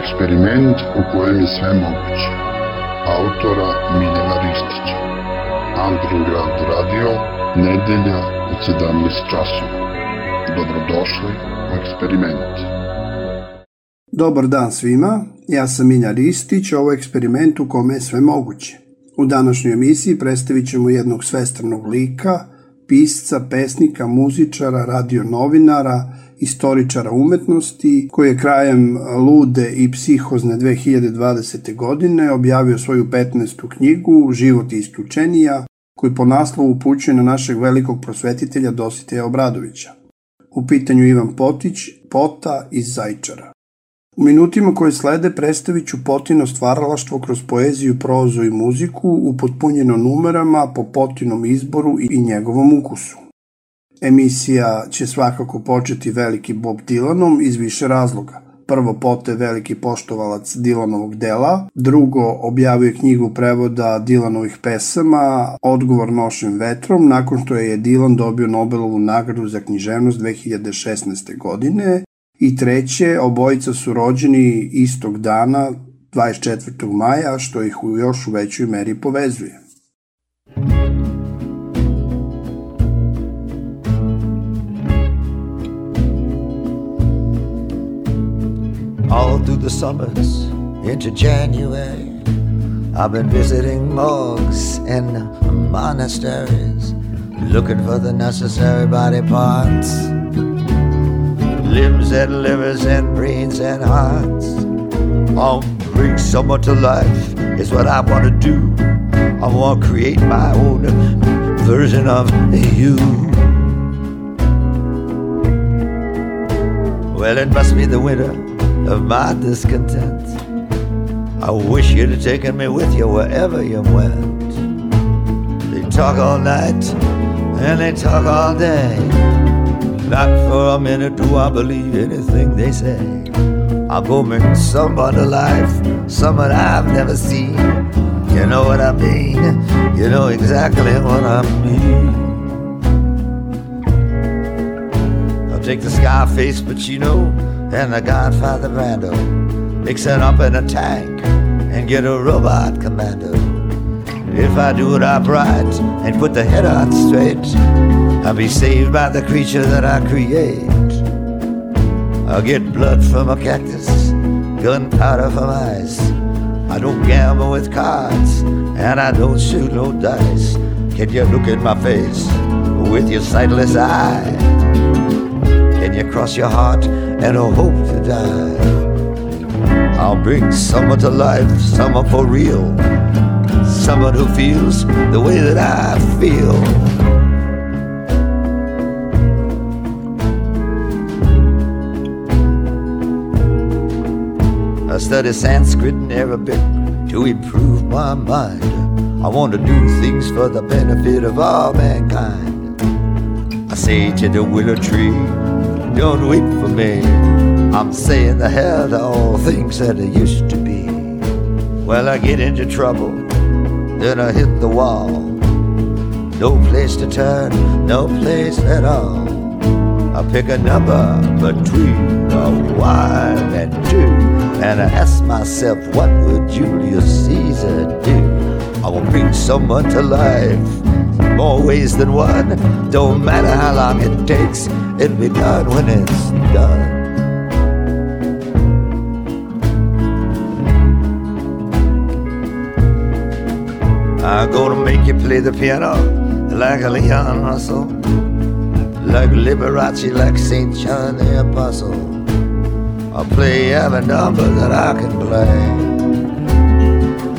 Eksperiment u kojem je sve moguće. Autora Miljana Ristića. Underground Radio, nedelja od 17 časova. Dobrodošli u eksperiment. Dobar dan svima, ja sam Milja Ristić, ovo je eksperiment u kome je sve moguće. U današnjoj emisiji predstavit ćemo jednog svestranog lika, pisca, pesnika, muzičara, radionovinara, istoričara umetnosti, koji je krajem lude i psihozne 2020. godine objavio svoju 15. knjigu Život isključenija, koji po naslovu upućuje na našeg velikog prosvetitelja Dositeja Obradovića. U pitanju Ivan Potić, Pota iz Zajčara. U minutima koje slede predstavit ću Potino stvaralaštvo kroz poeziju, prozu i muziku, upotpunjeno numerama po Potinom izboru i njegovom ukusu. Emisija će svakako početi veliki Bob Dylanom iz više razloga. Prvo Pote veliki poštovalac Dylanovog dela, drugo objavio knjigu prevoda Dylanovih pesama Odgovor nošim vetrom nakon što je Dylan dobio Nobelovu nagradu za književnost 2016. godine i treće, obojica su rođeni istog dana 24. maja, što ih u još u većoj meri povezuje. The summers into January. I've been visiting morgues and monasteries, looking for the necessary body parts limbs and livers and brains and hearts. I'll bring someone to life, is what I want to do. I want to create my own version of you. Well, it must be the winter of my discontent. I wish you'd have taken me with you wherever you went. They talk all night and they talk all day. Not for a minute do I believe anything they say. I'll go make someone alive, someone I've never seen. You know what I mean? You know exactly what I mean. I'll take the Scarface, but you know and the Godfather Brando. Mix it up in a tank and get a robot commando. If I do it upright and put the head on straight, I'll be saved by the creature that I create. I'll get blood from a cactus, gunpowder from ice. I don't gamble with cards and I don't shoot no dice. Can you look in my face with your sightless eye? Can you cross your heart and a hope to die? I'll bring someone to life, someone for real, someone who feels the way that I feel. I study Sanskrit and Arabic to improve my mind. I want to do things for the benefit of all mankind. I say to the willow tree, don't weep for me. I'm saying the hell to all things that it used to be. Well, I get into trouble, then I hit the wall. No place to turn, no place at all. I pick a number between a one and two, and I ask myself, what would Julius Caesar do? I will bring someone to life more ways than one. Don't matter how long it takes, it'll be done when it's done. I'm gonna make you play the piano like a Leon Russell, like Liberace, like St. John the Apostle. I'll play every number that I can play.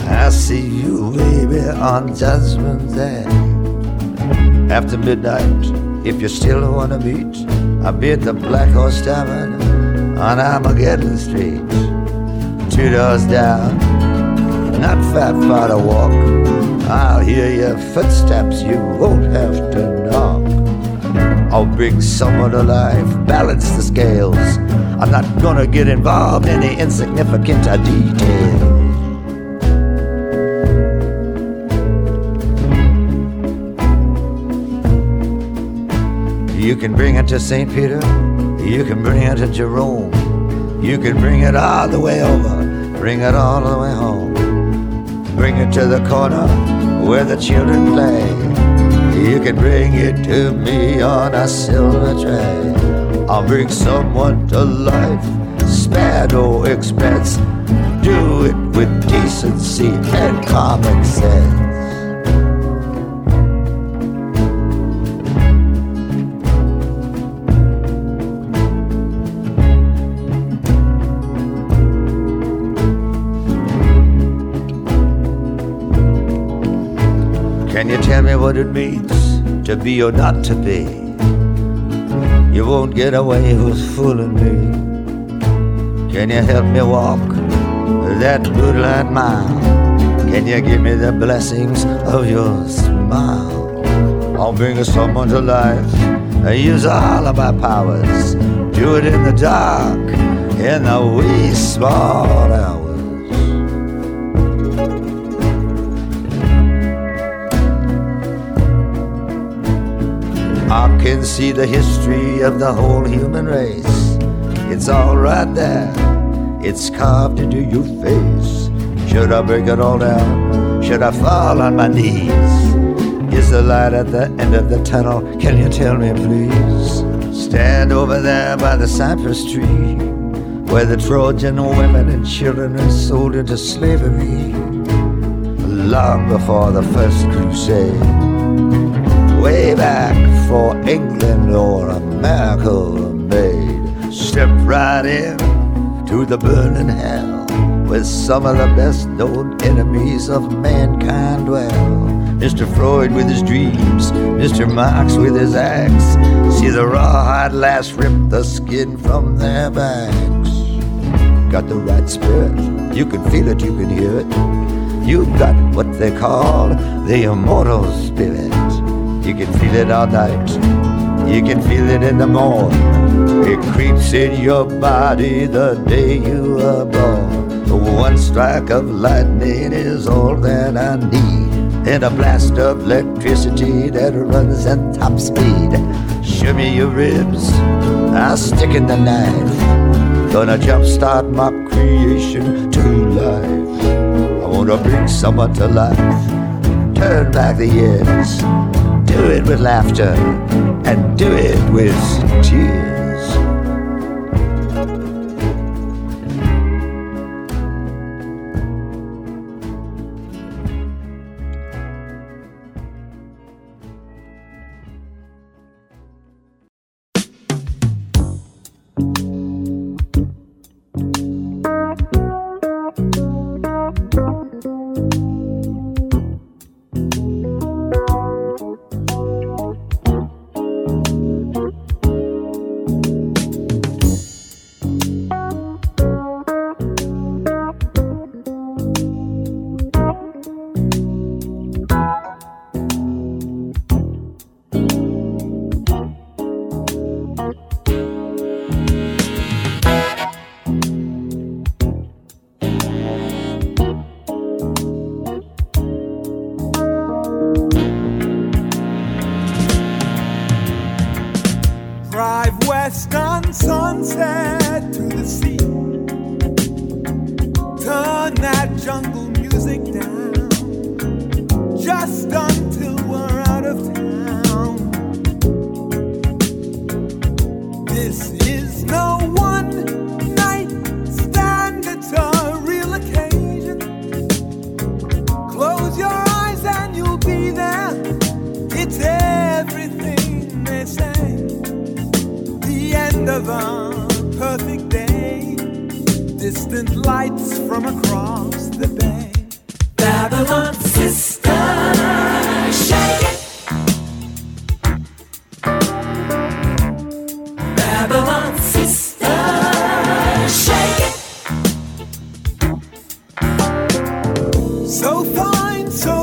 I see you, baby, on Judgment Day. After midnight, if you still wanna meet, I'll the Black Horse Tavern on Armageddon Street. Two doors down, not far far to walk. I'll hear your footsteps, you won't have to knock. I'll bring someone alive, balance the scales. I'm not gonna get involved in the insignificant details. You can bring it to St. Peter, you can bring it to Jerome, You can bring it all the way over, bring it all the way home. Bring it to the corner where the children play. You can bring it to me on a silver tray. I'll bring someone to life, spare no expense. Do it with decency and common sense. To be or not to be? You won't get away who's fooling me. Can you help me walk that moonlight mile? Can you give me the blessings of your smile? I'll bring someone to life. I use all of my powers. Do it in the dark, in the wee small hours. I can see the history of the whole human race. It's all right there, it's carved into your face. Should I break it all down? Should I fall on my knees? Is the light at the end of the tunnel? Can you tell me, please? Stand over there by the cypress tree, where the Trojan women and children are sold into slavery. Long before the first crusade way back for England or America made. Step right in to the burning hell where some of the best known enemies of mankind dwell. Mr. Freud with his dreams, Mr. Marx with his axe. See the rawhide lass rip the skin from their backs. Got the right spirit, you can feel it, you can hear it. You've got what they call the immortal spirit. You can feel it all night. You can feel it in the morning. It creeps in your body the day you are born. One strike of lightning is all that I need. And a blast of electricity that runs at top speed. Show me your ribs, I'll stick in the knife. Gonna jumpstart my creation to life. I wanna bring someone to life. Turn back the years do it with laughter and do it with tears. So fine, so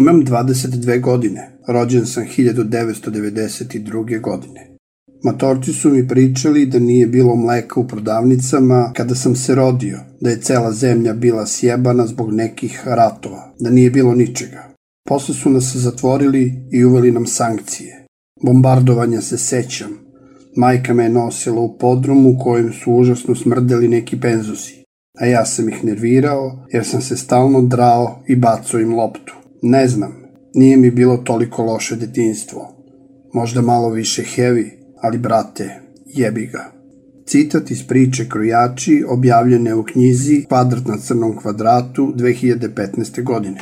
Imam 22 godine, rođen sam 1992. godine. Matorci su mi pričali da nije bilo mleka u prodavnicama kada sam se rodio, da je cela zemlja bila sjebana zbog nekih ratova, da nije bilo ničega. Posle su nas zatvorili i uveli nam sankcije. Bombardovanja se sećam. Majka me je nosila u podrumu u kojem su užasno smrdeli neki penzusi, a ja sam ih nervirao jer sam se stalno drao i bacao im loptu. Ne znam, nije mi bilo toliko loše detinstvo. Možda malo više heavy, ali brate, jebi ga. Citat iz priče Krojači objavljene u knjizi Kvadrat na crnom kvadratu 2015. godine.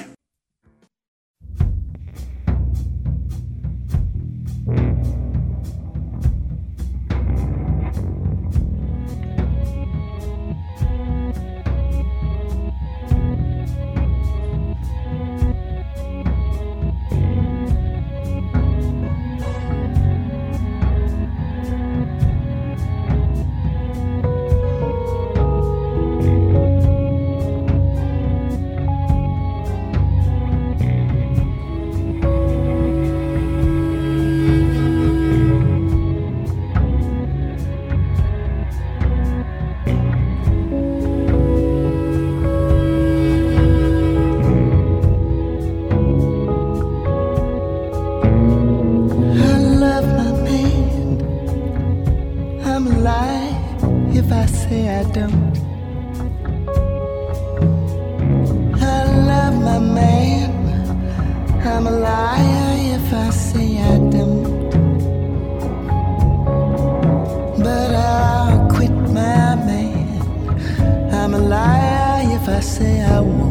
if I say I don't? I love my man. I'm a liar if I say I don't. But I'll quit my man. I'm a liar if I say I won't.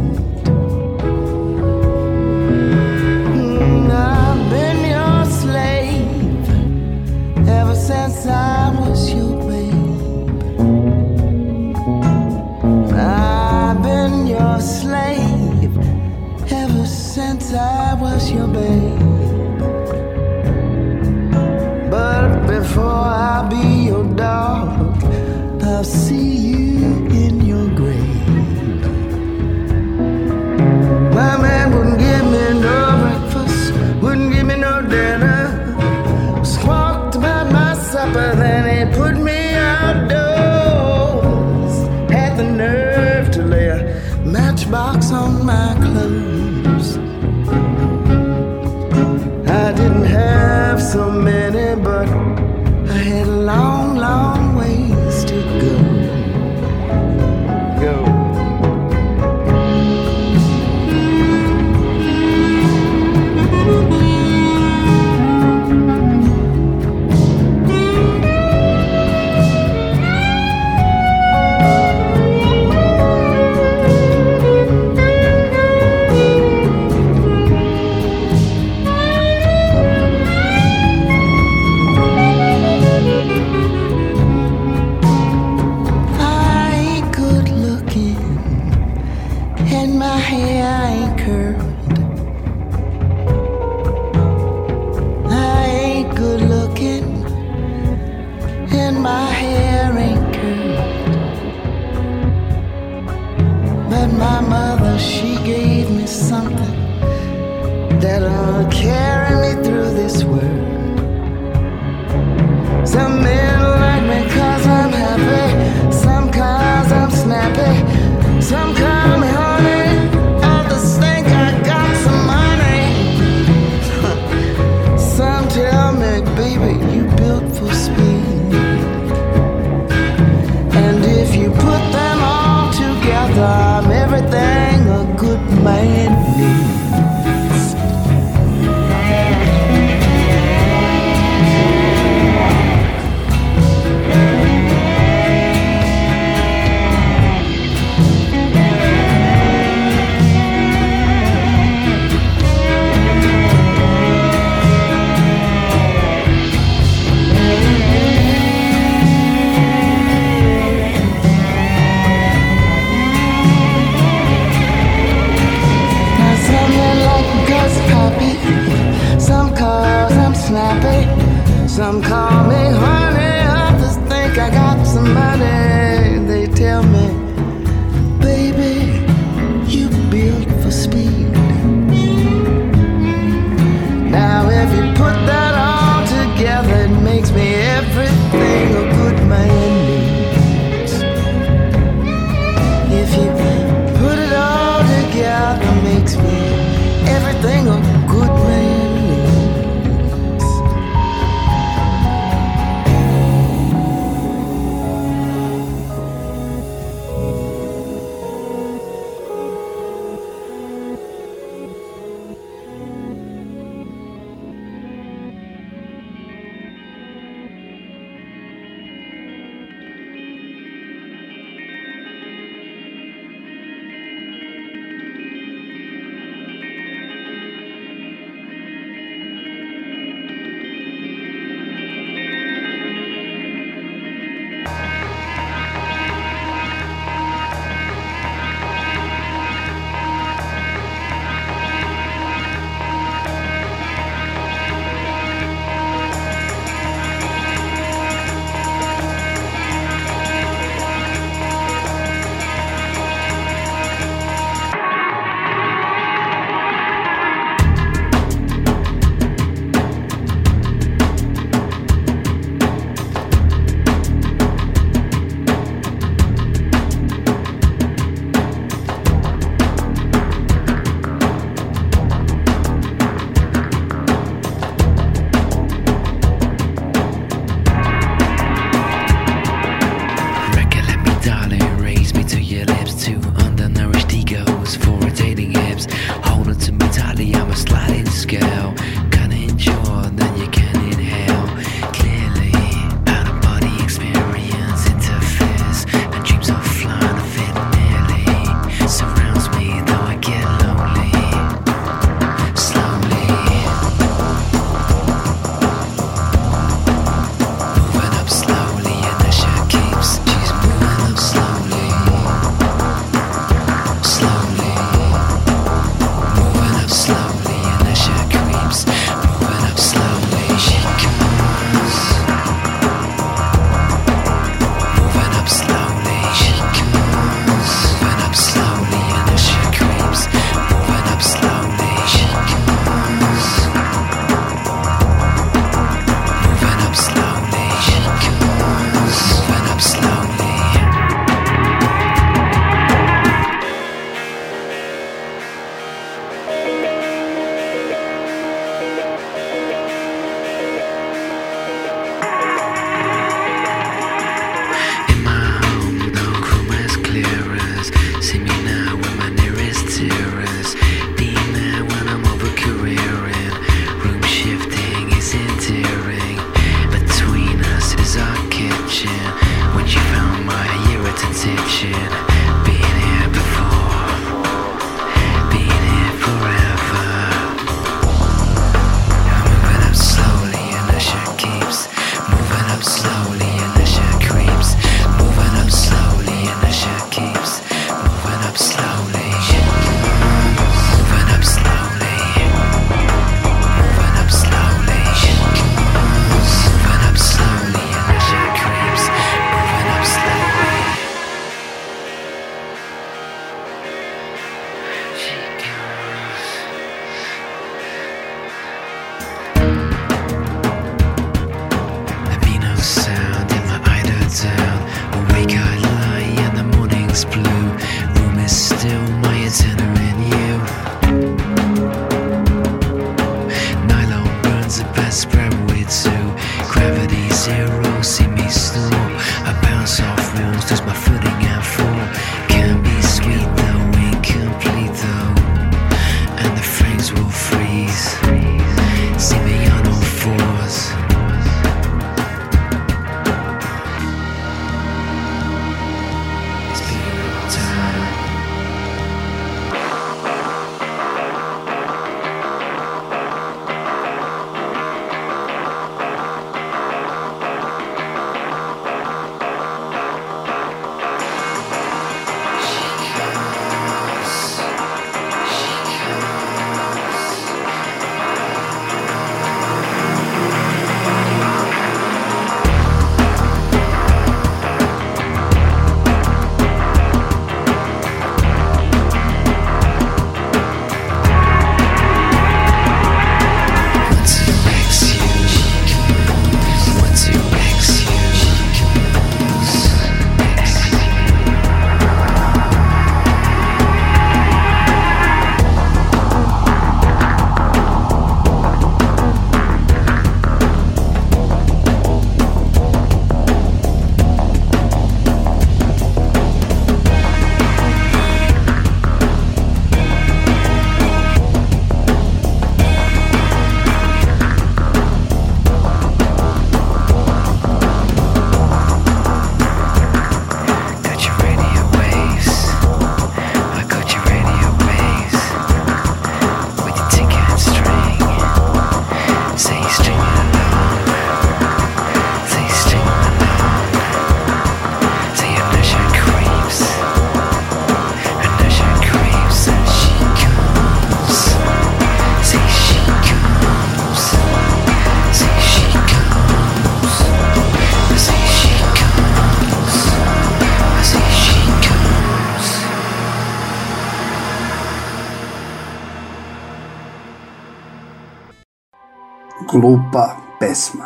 Glupa pesma.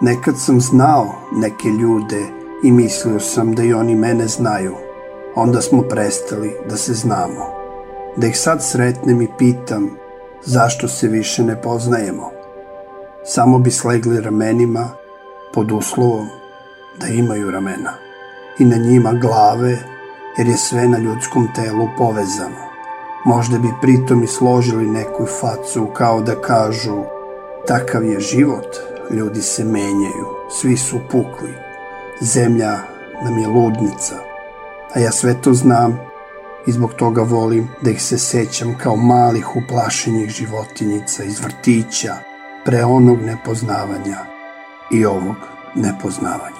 Nekad sam znao neke ljude i mislio sam da i oni mene znaju. Onda smo prestali da se znamo. Da ih sad sretnem i pitam zašto se više ne poznajemo. Samo bi slegli ramenima pod uslovom da imaju ramena i na njima glave jer je sve na ljudskom telu povezano. Možda bi pritom i složili neku facu kao da kažu Takav je život, ljudi se menjaju, svi su pukli. Zemlja nam je ludnica, a ja sve to znam i zbog toga volim da ih se sećam kao malih uplašenih životinjica iz vrtića, pre onog nepoznavanja i ovog nepoznavanja.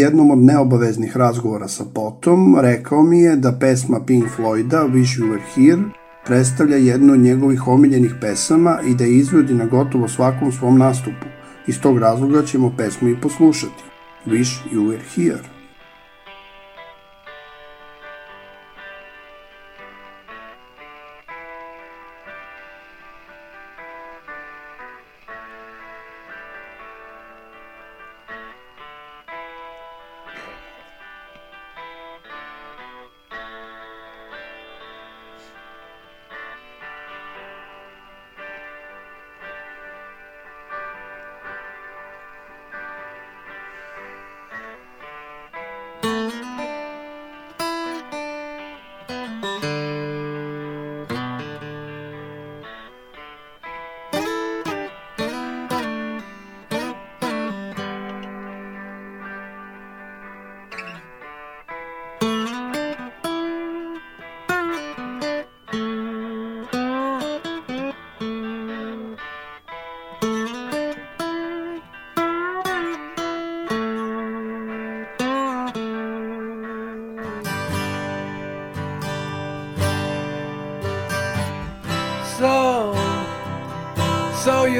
Jednom od neobaveznih razgovora sa Potom rekao mi je da pesma Pink Floyda Wish You Were Here predstavlja jednu od njegovih omiljenih pesama i da je izvodi na gotovo svakom svom nastupu. Iz tog razloga ćemo pesmu i poslušati. Wish You Were Here.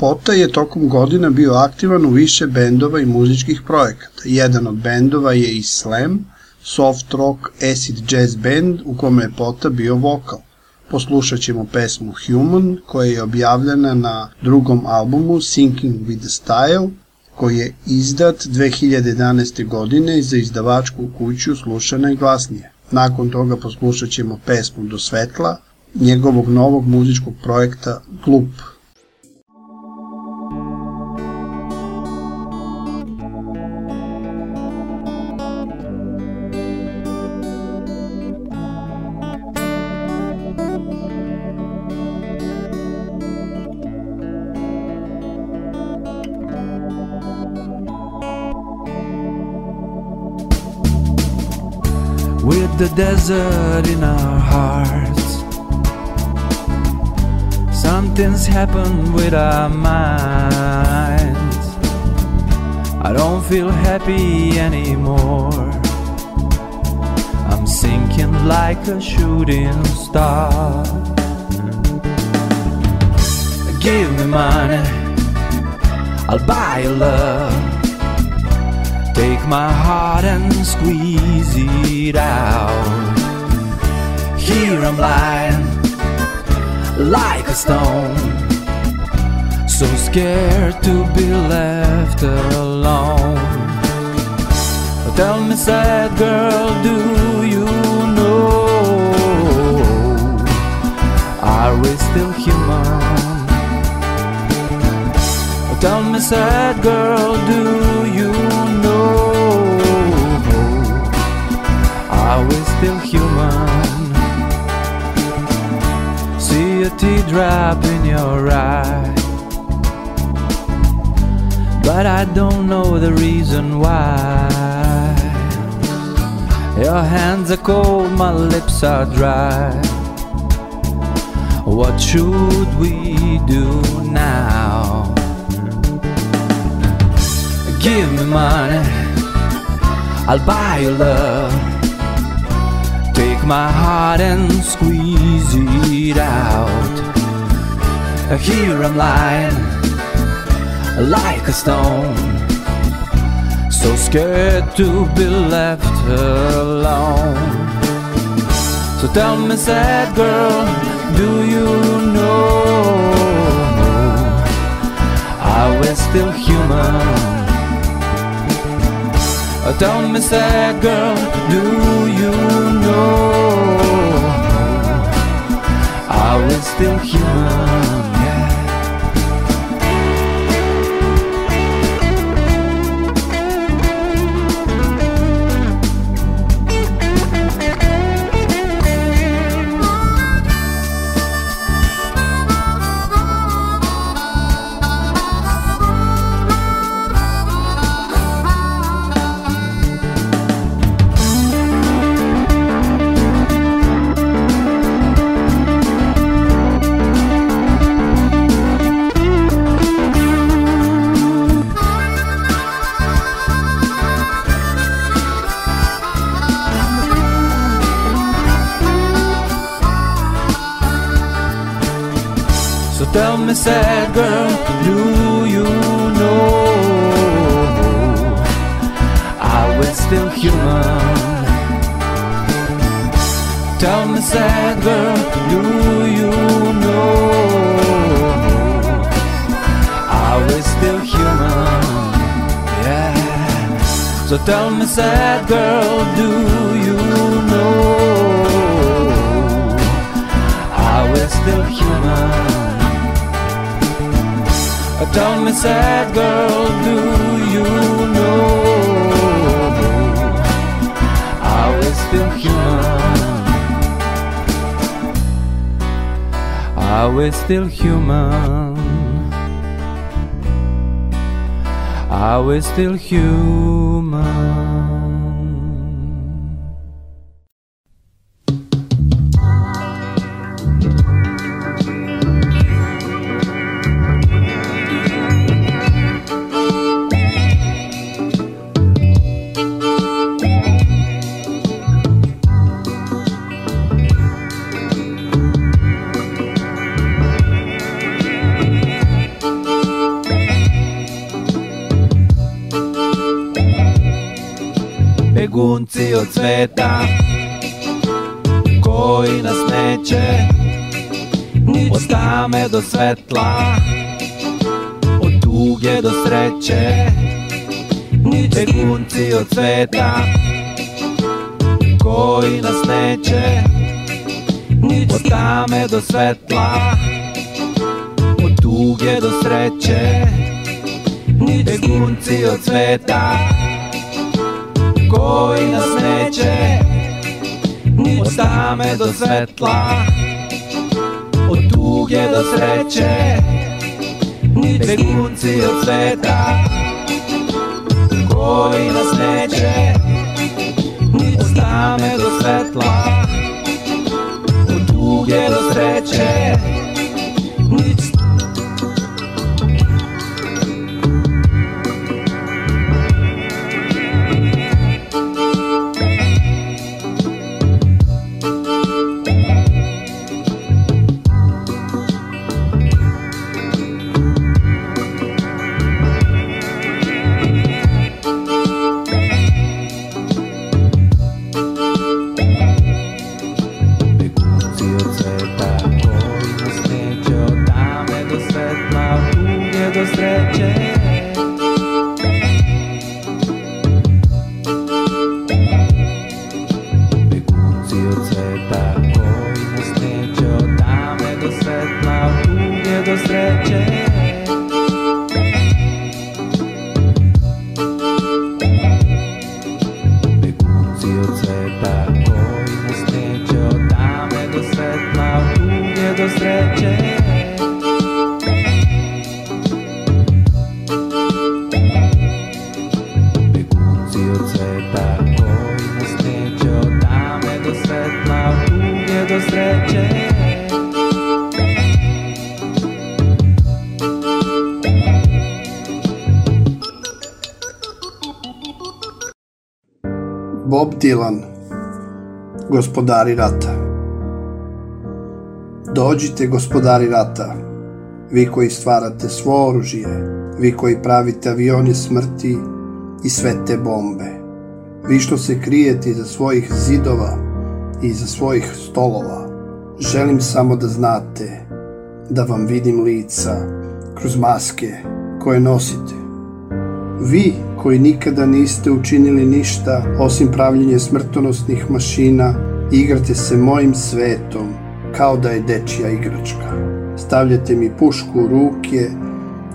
Pota je tokom godina bio aktivan u više bendova i muzičkih projekata. Jedan od bendova je i Slam, soft rock acid jazz band u kome je Pota bio vokal. Poslušat ćemo pesmu Human koja je objavljena na drugom albumu Sinking with the Style koji je izdat 2011. godine za izdavačku kuću Slušana i glasnije. Nakon toga poslušat ćemo pesmu Do svetla njegovog novog muzičkog projekta Glup. Desert in our hearts. Something's happened with our minds. I don't feel happy anymore. I'm sinking like a shooting star. Give me money, I'll buy your love. Take my heart and squeeze it out. Here I'm lying like a stone. So scared to be left alone. Tell me, sad girl, do you know? Are we still human? Tell me, sad girl, do teardrop in your eye. But I don't know the reason why. Your hands are cold, my lips are dry. What should we do now? Give me money, I'll buy your love. Take my heart and squeeze it out. Here I'm lying like a stone, so scared to be left alone. So tell me, sad girl, do you know? Are we still human? Tell me, sad girl, do you know? Still human? Tell me, sad girl, do you know? Are we still human? Tell me, sad girl, do you know? Are we still human? Yeah. So tell me, sad girl, do you know? Are we still human? Tell me, sad girl, do you know? Are we still human? Are we still human? Are we still human? Begunci od sveta. Koji nas neće Od tame do svetla. Od tuge do sreće Begunci od sveta. Koji nas neće Od tame do svetla. Od tuge do sreće Dylan Gospodari rata. Dođite gospodari rata Vi koji stvarate svo oružje Vi koji pravite avione smrti I sve te bombe. Vi što se krijete iza svojih zidova I iza svojih stolova. Želim samo da znate Da vam vidim lica Kroz maske koje nosite. Vi koji nikada niste učinili ništa osim pravljenje smrtonosnih mašina, igrate se mojim svetom kao da je dečija igračka. Stavljate mi pušku u ruke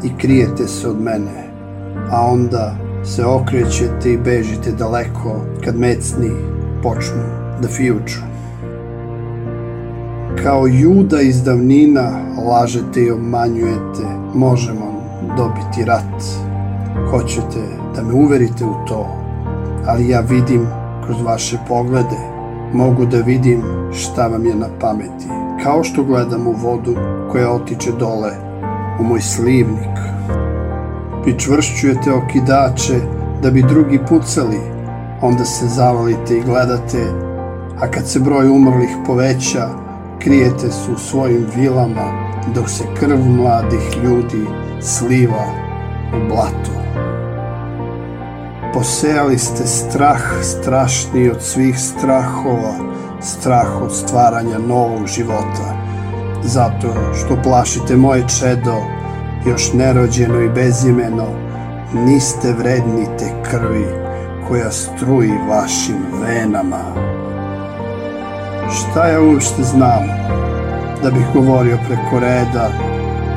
i krijete se od mene, a onda se okrećete i bežite daleko kad mecni počnu da fijuču. Kao juda iz davnina lažete i obmanjujete, možemo dobiti rat. Hoćete da me uverite u to, ali ja vidim kroz vaše poglede, mogu da vidim šta vam je na pameti, kao što gledam u vodu koja otiče dole u moj slivnik. Pričvršćujete okidače da bi drugi pucali, onda se zavalite i gledate, a kad se broj umrlih poveća, krijete se u svojim vilama dok se krv mladih ljudi sliva u blato. Posejali ste strah strašniji od svih strahova, strah od stvaranja novog života, zato što plašite moje čedo, još nerođeno i bezimeno, niste vredni te krvi koja struji vašim venama. Šta ja uopšte znam? Da bih govorio preko reda,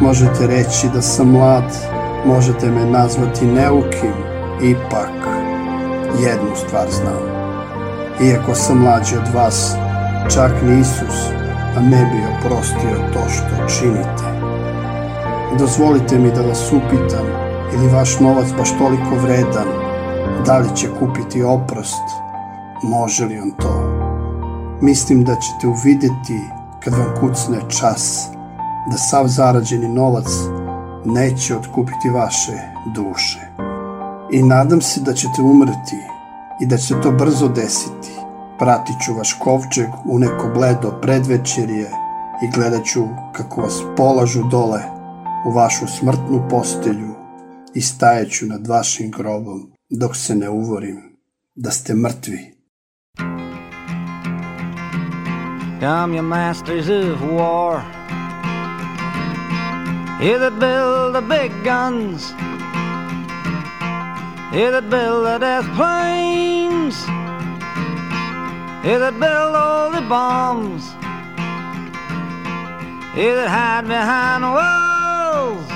možete reći da sam mlad, možete me nazvati neukim, ipak jednu stvar znam. Iako sam mlađi od vas, čak ni Isus vam ne bi oprostio to što činite. Dozvolite mi da vas upitam, ili vaš novac baš toliko vredan, da li će kupiti oprost, može li on to? Mislim da ćete uvideti kad vam kucne čas, da sav zarađeni novac neće otkupiti vaše duše. I nadam se da ćete umrti i da će se to brzo desiti. Pratit ću vaš kovčeg u neko bledo predvečerje i gledat ću kako vas polažu dole u vašu smrtnu postelju i stajeću nad vašim grobom dok se ne uvorim da ste mrtvi. Come, you masters of war. You that build the big guns. Here that build the death planes. Here that build all the bombs. Here that hide behind walls.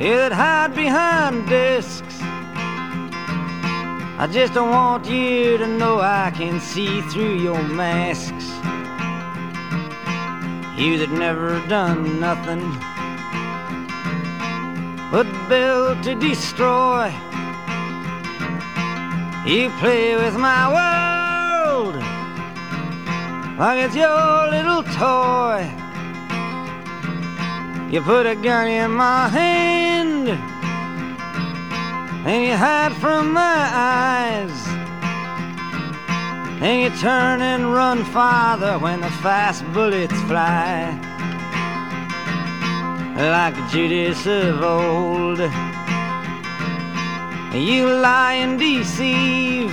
Here that hide behind discs. I just don't want you to know I can see through your masks. You that never done nothing but build to destroy. You play with my world like it's your little toy. You put a gun in my hand and you hide from my eyes. And you turn and run farther when the fast bullets fly. Like Judas of old, you lie and deceive.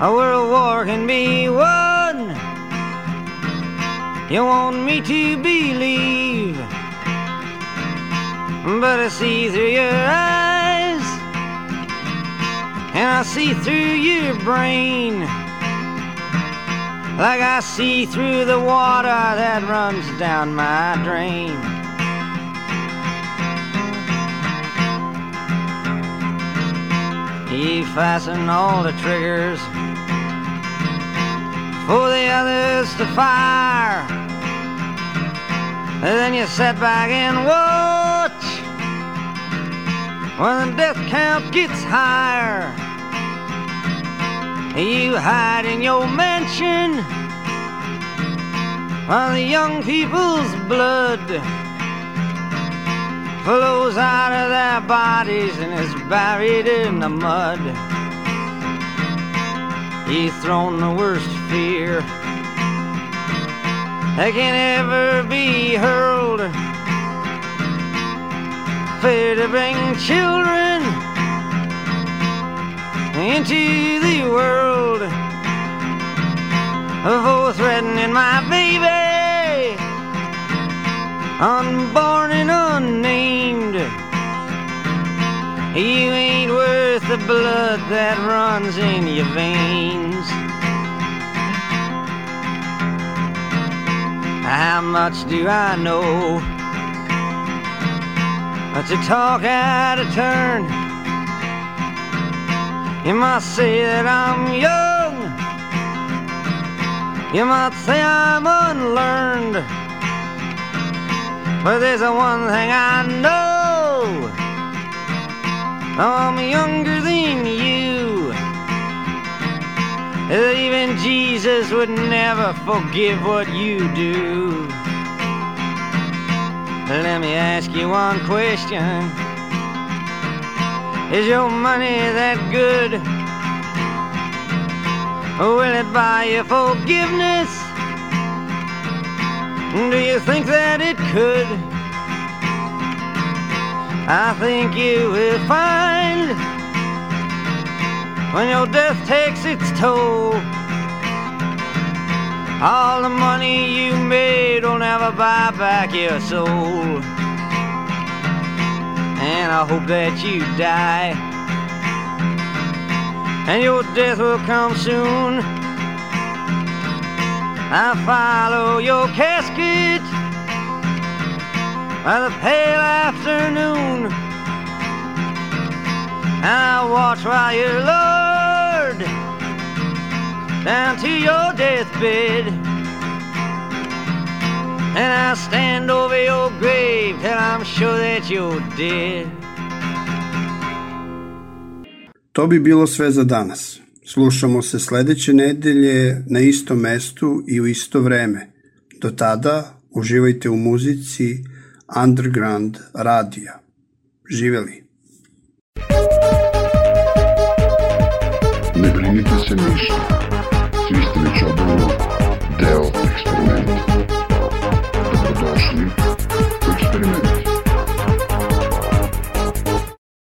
A world war can be won. You want me to believe but I see through your eyes, and I see through your brain, like I see through the water that runs down my drain. You fasten all the triggers for the others to fire. And then you sit back and watch when the death count gets higher. You hide in your mansion while the young people's blood flows out of their bodies and is buried in the mud. You've thrown the worst fear that can ever be hurled. Fear to bring children into the world. For threatening my baby, unborn and unnamed. You ain't worth the blood that runs in your veins. How much do I know? But to talk out of turn, you might say that I'm young. You might say I'm unlearned. But there's one thing I know. I'm younger than you. Even Jesus would never forgive what you do. Let me ask you one question. Is your money that good? Will it buy you forgiveness? Do you think that it could? I think you will find when your death takes its toll. All the money you made will never buy back your soul. And I hope that you die. And your death will come soon. I follow your casket by the pale afternoon. And I watch while you're lowered down to your deathbed. And I stand over your grave till I'm sure that you're dead. To bi bilo sve za danas. Slušamo se sledeće nedelje na istom mestu i u isto vreme. Do tada uživajte u muzici Underground radija. Živeli! Ne brinite se ništa. Svi ste već odavno deo eksperimenta.